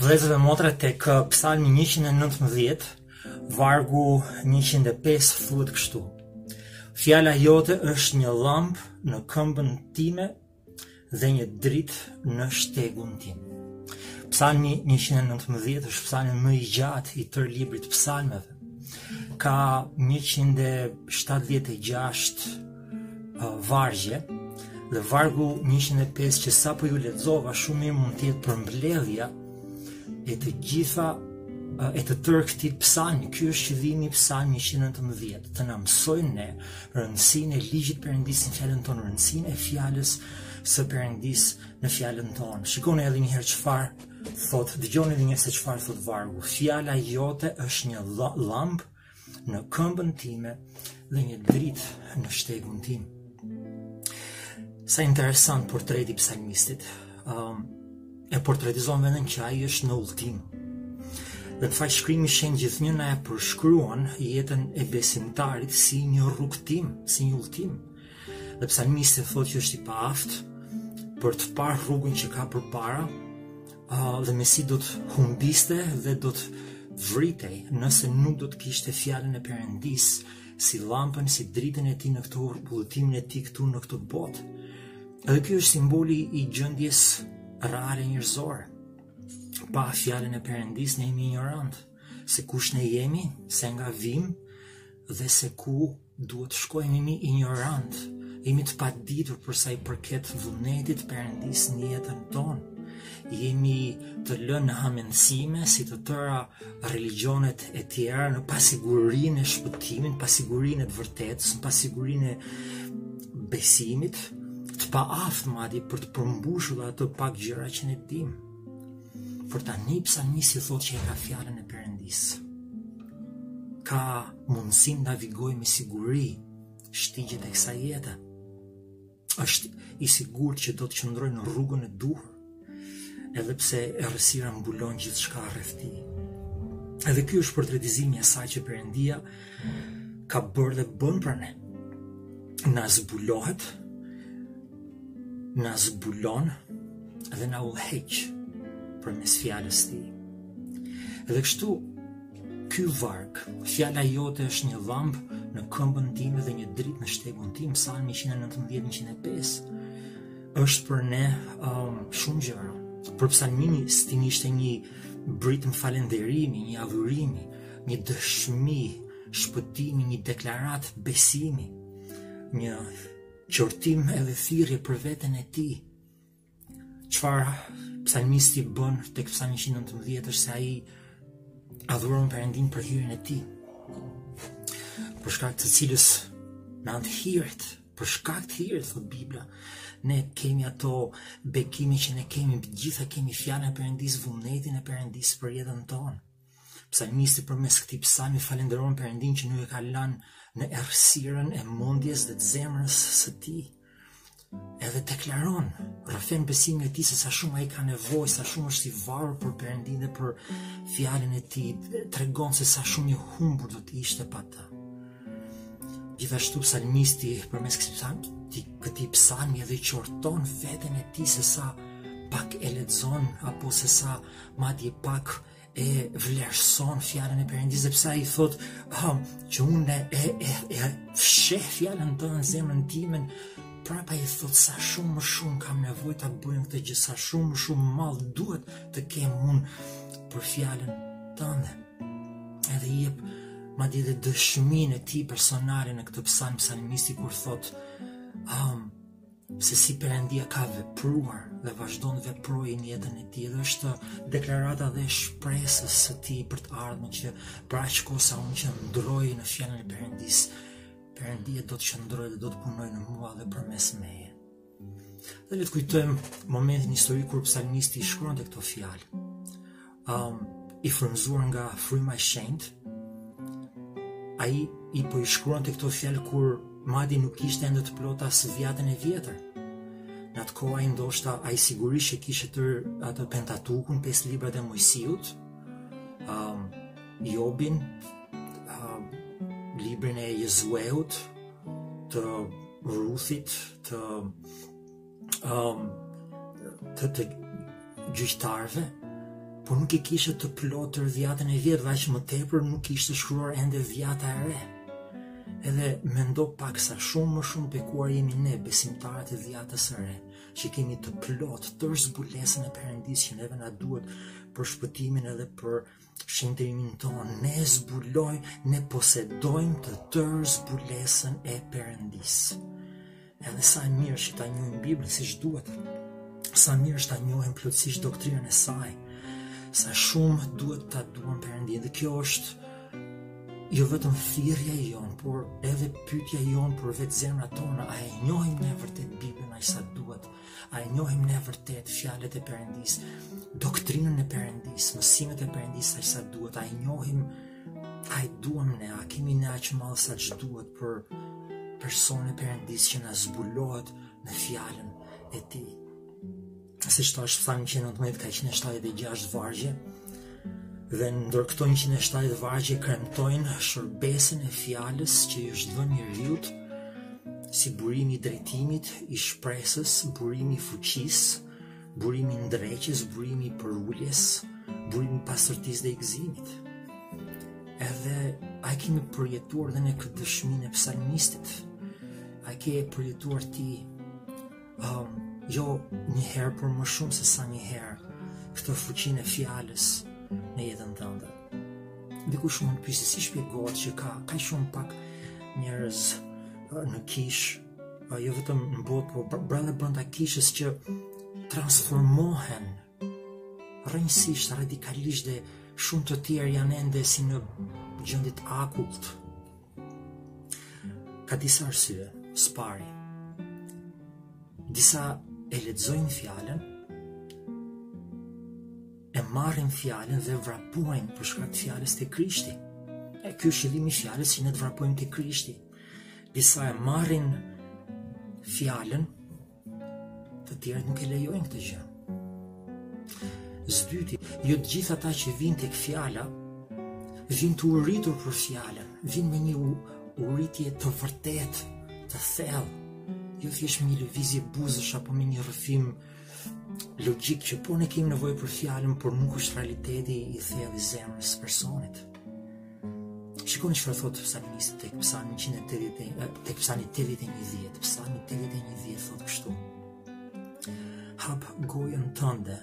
vlezë dhe motra tek uh, psalmi 119, vargu 105 thuet kështu. Fjala jote është një lampë në këmbën time dhe një dritë në shtegun tim. Psalmi 119 është psalmi më i gjatë i tërë librit psalmeve. Ka 176 uh, vargje dhe vargu 105 që sa për ju ledzova shumë i mund tjetë për mbledhja e të gjitha e të tërë këti psalmi, ky është që dhimi psalmi 119, të na mësojnë ne rëndësinë e ligjit perëndisë në fjalën tonë, rëndësinë e fjalës së perëndis në fjalën tonë. Shikoni edhe një herë çfarë thot, dëgjoni edhe një herë se çfarë thot vargu. Fjala jote është një lampë në këmbën time dhe një dritë në shtegun tim. Sa interesant portreti psalmistit. um, e portretizon vendin që ai është në ultim. Dhe të faqë shkrimi shenë gjithë njëna e përshkruan jetën e besimtarit si një rukëtim, si një ultim. Dhe pësa në misë të thotë që është i pa aftë, për të parë rrugën që ka për para, dhe me si do të humbiste dhe do të vritej nëse nuk do të kishte fjallën e përëndis, si lampën, si dritën e ti në këto rrugëtimin e ti këtu në këto botë. Edhe kjo është simboli i gjëndjes rale njërzore, pa fjallën e përëndis në jemi njërëndë, se kush në jemi, se nga vim, dhe se ku duhet shkojnë jemi ignorant, jemi të paditur përsa i përket vënetit përëndis në jetën tonë, jemi të lënë në hamenësime, si të tëra religionet e tjera, në pasigurin e shpëtimin, pasigurin e të vërtetës, në pasigurin e besimit, pa aftë madi për të përmbushu dhe atë pak gjëra që ne dim. Për ta një psa një si thot që e ka fjallën e përëndis. Ka mundësim të avigoj me siguri shtigjet e kësa jetë. është i sigur që do të qëndroj në rrugën e duhur edhe pse errësira mbulon gjithë shka rreth Edhe kjo është përtretizimi e saj që përëndia ka bërë dhe bënë për ne. Na zbulohet në zbulon dhe në uheq për mes fjallës ti. Dhe kështu, ky vark, fjalla jote është një dhamb në këmbën tim dhe një drit në shtegun tim, salmi 119-105, është për ne um, shumë gjëra. Për psalmini, së ti njështë një britë më falenderimi, një avurimi, një dëshmi, shpëtimi, një deklarat, besimi, një qërtim edhe thirje për vetën e ti. Qfar psalmisti bën të kësani 119 është se aji adhuron për endin për hyrën e ti. Për shkakt të cilës në antë hirët, për shkakt hirët, thot Biblia, ne kemi ato bekimi që ne kemi, gjitha kemi fjane për endisë vëmnetin e për për jetën tonë. Psalmisti për mes këti psalmi falenderon për endin që nuk e ka lanë në errësirën e mendjes dhe të zemrës së tij. Edhe deklaron, rrëfen besimin e ti se sa shumë ai ka nevojë, sa shumë është i varur për Perëndinë dhe për fjalën e tij, tregon se sa shumë i humbur do të ishte pa të. Gjithashtu psalmisti përmes kësaj psalmi, këtij dhe edhe qorton veten e tij se sa pak e ledzon apo se sa madje pak e vlerëson fjallën e përëndisë, dhe pësa i thotë um, që unë e, e, e, e fsheh fjallën të në zemën timen, prapa i thot sa shumë më shumë kam nevoj të bëjmë këtë gjë, sa shumë më shumë malë duhet të kemë unë për fjallën tënde. Edhe i jep ma dhe dhe ti personale në këtë psalm, psalmisti kur thot um, se si Perëndia ka vepruar dhe vazhdon të veprojë në jetën e tij, është deklarata dhe shpresës së tij për të ardhmen që braç kosa unë që ndroj në fjalën e Perëndis. Perëndia do të qëndroj dhe do të punojë në mua dhe përmes meje. Dhe le të kujtojmë momentin historik kur psalmisti i shkruan të këto fjalë. Um, i frumzuar nga fryma e shenjtë, ai i po i shkruan të këto fjalë kur Madi nuk ishte ende të plotë as vjetën e vjetër. Në atë koha ai ndoshta ai sigurisht e kishte tër atë Pentatukun, pesë librat e Mojsiut, um, Jobin, um, librin e Jezueut, të Ruthit, të um, të të por nuk i kishte të plotër dhjatën e vjetë, dhe që më tepër nuk ishte shkruar ende vjata e re edhe me ndo pak sa shumë më shumë pekuar jemi ne besimtarët e dhjatë së re, që kemi të plot të rëzbulesën e përëndis që neve nga duhet për shpëtimin edhe për shëndërimin tonë, ne zbuloj, ne posedojmë të të rëzbulesën e përëndis. Edhe sa mirë që ta njojmë Biblë si që duhet, sa mirë që ta njojmë plotësisht doktrinën e saj, sa shumë duhet ta duhet përëndin, dhe kjo është, jo vetëm firja e por edhe pyetja e jon për vetë zemra tonë, a e njohim ne vërtet Biblën aq sa duhet? A e njohim ne vërtet fjalët e Perëndis, doktrinën e Perëndis, mësimet e Perëndis aq sa duhet? A e njohim a e duam ne, a kemi ne aq malë sa që duhet për personin e Perëndis që na zbulohet në fjalën e tij? Se shto është thamë që në të mëjtë ka që në gjashtë vargje, dhe ndër këto 170 vargje kremtojnë shërbesën e fjalës që i është dhënë njeriu si burimi i drejtimit, i shpresës, burimi i fuqisë, burimi i ndreqjes, burimi i përuljes, burimi i pastërtisë dhe i gëzimit. Edhe ai kemi përjetuar dhe në këtë dëshminë e psalmistit. Ai ke përjetuar ti um, jo një herë por më shumë se sa një herë këtë fuqinë e fjalës, në jetën ndër Dhe ku shumë në pysi, si shpjegohet që ka, ka shumë pak njërës në kish, jo vetëm në botë, po brenda brenda kishës që transformohen rënjësisht, radikalisht dhe shumë të tjerë janë ende si në gjëndit akullt. Ka disa arsye, spari. Disa e ledzojnë fjallën, marrin fjallën dhe vrapuajnë për shkak fjallës të krishti. E kjo shilimi fjallës që ne të vrapuajnë të krishti. Disa e marrin fjallën, të tjerët nuk e lejojnë këtë gjë. Zdyti, ju jo të gjitha ta që vinë të këfjalla, vinë të urritur për fjallën, vinë me një urritje të vërtet, të thellë, Jo thjesht me një lëvizje buzësh apo me një rëfim të logjik që po ne kemi nevojë për fjalën, por nuk është realiteti i thellë i zemrës së personit. Shikoni çfarë thot Psalmi tek Psalmi 180 tek Psalmi 80 tek Psalmi 80 tek Psalmi thot kështu. Hap gojën tënde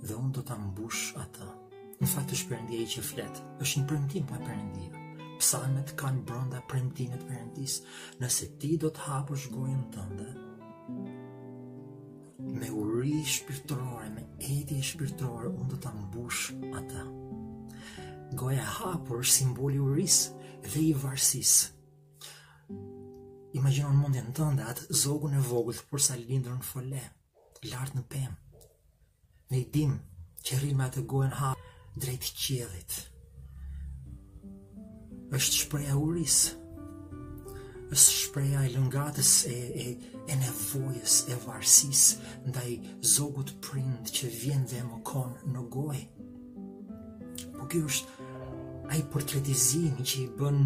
dhe unë do ta mbush atë. Në fakt është Perëndia që flet. Është një premtim pa po Perëndia. Psalmet kanë brenda premtime të Perëndis. Nëse ti do të hapësh gojën tënde me u ri shpirtërore, me edhi shpirtërore, unë do të mbush atë. Goja hapur, simboli u rrisë dhe i varsisë. Imaginon mundjen tënde atë zogun e vogull për sa lindër në fole, lartë në pemë. Ne i dim që rrim me atë gojën hapur drejt qjedhit. është shpreja u rrisë është shpreja e lëngatës e, e, e nevojës e varsis ndaj zogut prind që vjen dhe më konë në gojë. Po kjo është ai portretizimi që i bën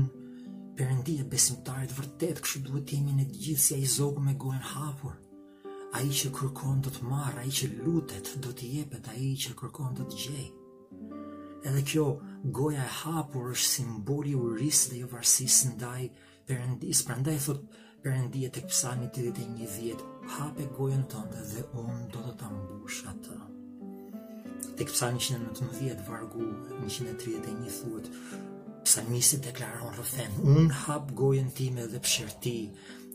përëndia besimtarit vërtet, kështu duhet jemi në gjithë si a i zogu me gojën hapur. A i që kërkon do të marë, a i që lutet do të jepet, a i që kërkon do të gjej. Edhe kjo goja e hapur është simboli u rrisë dhe i jo varsisë ndaj dajë përëndis, përënda e thot përëndia të këpsami të një dhjetë, hape gojën të ndë dhe unë do të të mbush atë. Të këpsami që në të në dhjetë, vargu në që në të ditë e të klaron unë hape gojën time dhe pëshërti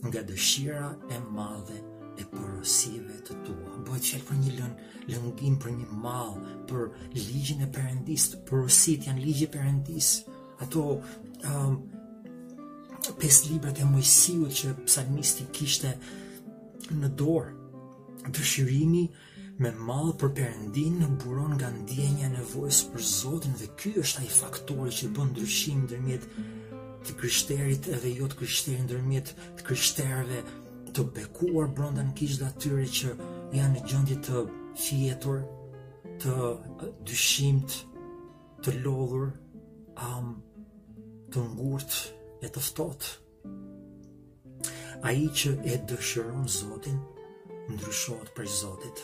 nga dëshira e madhe e porosive të tua. Bojtë qëllë për një lën, lëngim për një malë, për ligjën e përëndisë, porosit janë ligjë e ato um, pesë librat e Mojsiut që psalmisti kishte në dorë. Dëshirimi me mall për në buron nga ndjenja nevojës për Zotin dhe ky është ai faktori që bën ndryshim ndërmjet të krishterit edhe jo të krishterit ndërmjet të krishterëve të bekuar brenda në kishë atyre që janë në gjendje të fjetur të dyshimt të lodhur um, të ngurtë e të ftohtë. A i që e dëshëron Zotin, ndryshot për Zotit.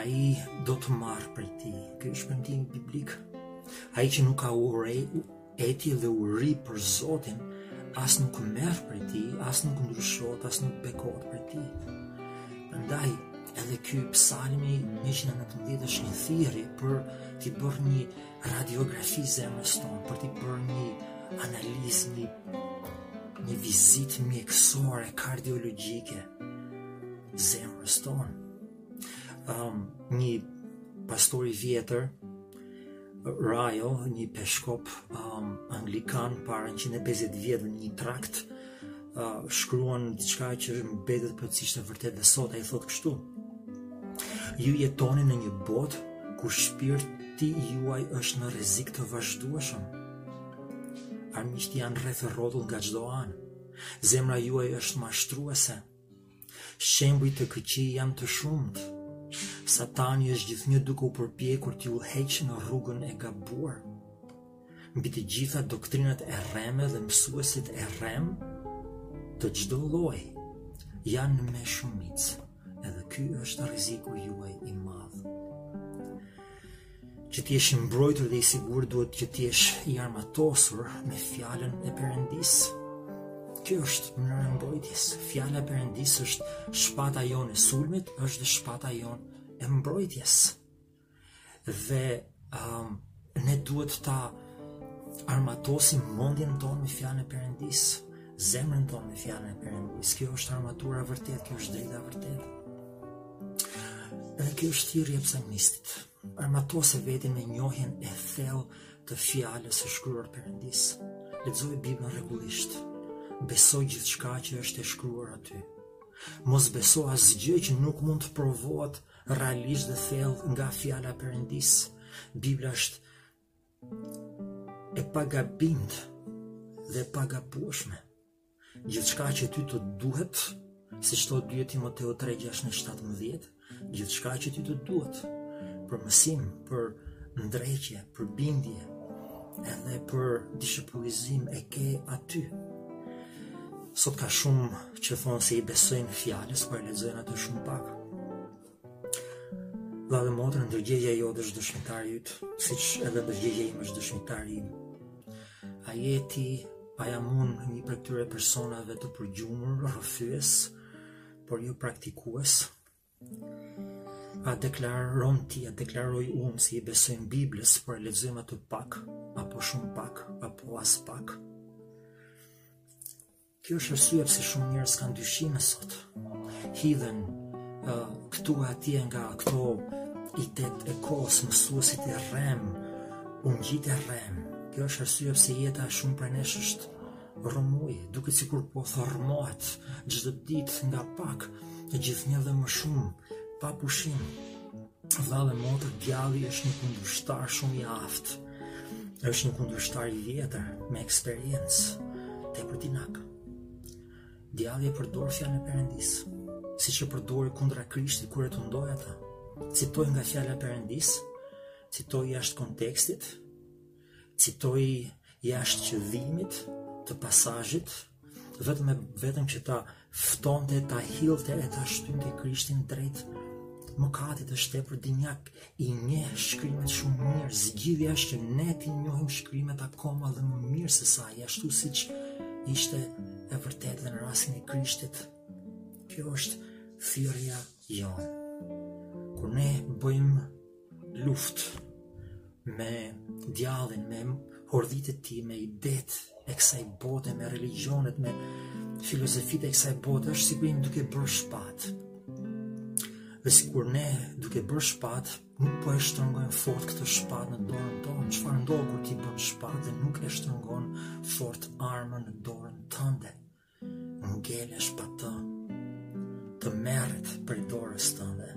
A i do të marë për ti, kërë shpëndim biblik. A i që nuk ka urej, eti dhe uri për Zotin, as nuk merë për ti, as nuk ndryshot, as nuk bekohet për ti. Ndaj, edhe ky psalmi 119 është një thirrje për të bërë një radiografi zemës tonë, për të bërë një analiz një, një vizit mjekësore kardiologike zemrës tonë. Um, një pastori vjetër, Rajo, një peshkop um, anglikan para 150 vjetër një trakt, uh, shkruan diçka që mbetet për cishtë të vërtet dhe sot ai thot kështu ju jetoni në një botë ku shpirti juaj është në rrezik të vazhdueshëm armisht janë rreth e rrotull nga çdo anë. Zemra juaj është mashtruese. Shembujt të këqi janë të shumtë. Satani është gjithnjë duke u përpjekur t'i heqë në rrugën e gabuar. Mbi të gjitha doktrinat e rreme dhe mësuesit e rrem të çdo lloji janë me shumicë, edhe ky është rreziku juaj i madh që ti jesh mbrojtur dhe i sigur duhet që ti jesh i armatosur me fjallën e përëndis. Kjo është e mbrojtjes. Fjallë e përëndis është shpata jonë e sulmit, është dhe shpata jonë e mbrojtjes. Dhe um, ne duhet ta armatosim mendjen tonë me fjallën e përëndis, zemrën tonë me fjallën e përëndis. Kjo është armatura vërtet, kjo është drita vërtetë. Edhe kjo është tjirë e mnistit, armatose vetin me njohen e thellë të fjallës së shkruar përëndis. Lëtëzoj bibën regullisht, besoj gjithë shka që është e shkruar aty. Mos beso asë gjë që nuk mund të provohet realisht dhe thell nga fjalla përëndis. Biblë është e pagabind dhe pagapushme. Gjithë shka që ty të duhet, si shto 2 më të o tregjash në 17, gjithçka që ti të duhet për mësim, për ndreqje, për bindje, edhe për dishepullizim e ke aty. Sot ka shumë që thonë se i besojnë fjales, për po e lezojnë atë shumë pak. Dhe dhe motër, ndërgjegja jo dhe shdëshmitarit, si që edhe ndërgjegja dhe më shdëshmitarit. A jeti, a jam unë një për këtyre personave të përgjumur, rëfyes, por ju jo praktikues, A deklaron ti, a deklaroj unë si i besojnë Biblës për e lezëm atë pak, apo shumë pak, apo as pak. Kjo është rësua pëse shumë njërës kanë dyshime sot. Hidhen uh, këtu e atje nga këto i tet e kosë mësuesit e rem, unë gjitë e rem. Kjo është rësua pëse jeta shumë për është rëmuj, duke si kur po thërmojt gjithë dit nga pak, të gjithnjë dhe më shumë, pa pushim. Dallë dhe motër i është një kundushtar shumë i aftë, është një kundushtar i vjetër, me eksperiencë, te për dinakë. Djalli e përdor fjalën e Perëndis, siç e përdorë kundra Krishtit kur e tundoi ata. Citoi nga fjala e citoj citoi jashtë kontekstit, citoi jashtë qëllimit të pasazhit vetëm vetëm që ta ftonte, ta hillte e ta shtynte Krishtin drejt mëkatit është shtepur për dinjak i nje shkrimet shumë mirë zgjidhja është që ne ti njohim shkrimet akoma dhe më mirë se sa ashtu si që ishte e vërtet dhe në rasin e krishtit kjo është thirrja jonë kur ne bëjmë luft me djallin me më ordhite ti me idet e kësaj bote me religionet me filozofitë e kësaj bote është sikur një duke bërë shpat. Dhe sikur ne duke bërë shpat, nuk po e shtrëngojmë fort këtë shpat në dorën tonë. Çfarë ndodh kur ti bën shpat dhe nuk e shtrëngon fort armën në dorën tënde? Ngjelesh pa të. Të merret për dorës tënde.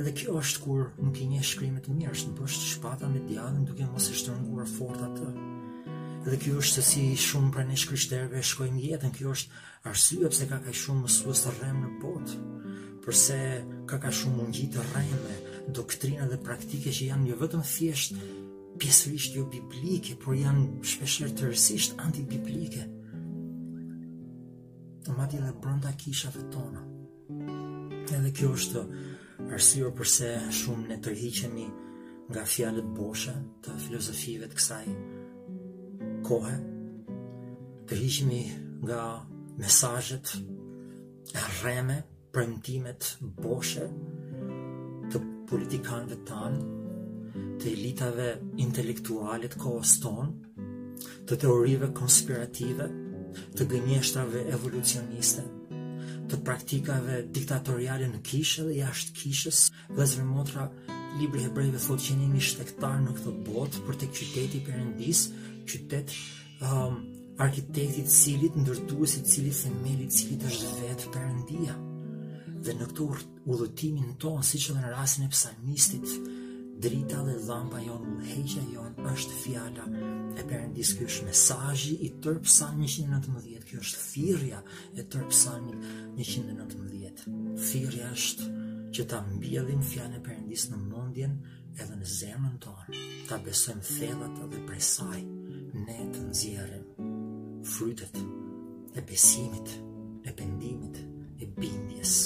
Edhe kjo është kur nuk i njeh shkrimet e mirë, është bësh shpata me djalin duke mos e shtrënguar fort atë. Edhe kjo është se si shumë pranë një krishterë e shkojmë jetën, kjo është arsye pse ka kaq shumë mësues të rrem në botë, përse ka kaq shumë mungji të rrëme, doktrina dhe praktike që janë jo vetëm thjesht pjesërisht jo biblike, por janë shpeshherë tërësisht antibiblike. Tomati dhe brenda kishave tona. Edhe kjo është Arsio përse shumë ne tërhiqemi nga fjalët boshe të filozofive të kësaj kohe, të tërhiqemi nga mesazhet e rreme, premtimet boshe të politikanëve tan, të elitave intelektuale të kohës ton, të teorive konspirative, të gënjeshtrave evolucioniste të praktikave diktatoriale në kishë dhe jashtë kishës. Vlezër Motra, libri hebrejve thotë që njëni shtektar në këtë botë për të qyteti përëndis, qytet um, arkitektit cilit, ndërtuesit cilit, themelit cilit është vetë përëndia. Dhe në këto udhëtimin tonë, si që dhe në rasin e psalmistit, drita dhe dhamba jonë, heqja jonë është fjala e përëndisë kjo është mesajji i tërpë 119, kjo është thirja e tërpë 119. Thirja është që ta mbjellim fjane përëndisë në mundjen edhe në zemën tonë, ta besojmë thellat prej presaj, ne të nëzjerim frytet e besimit, e pendimit, e bindjes,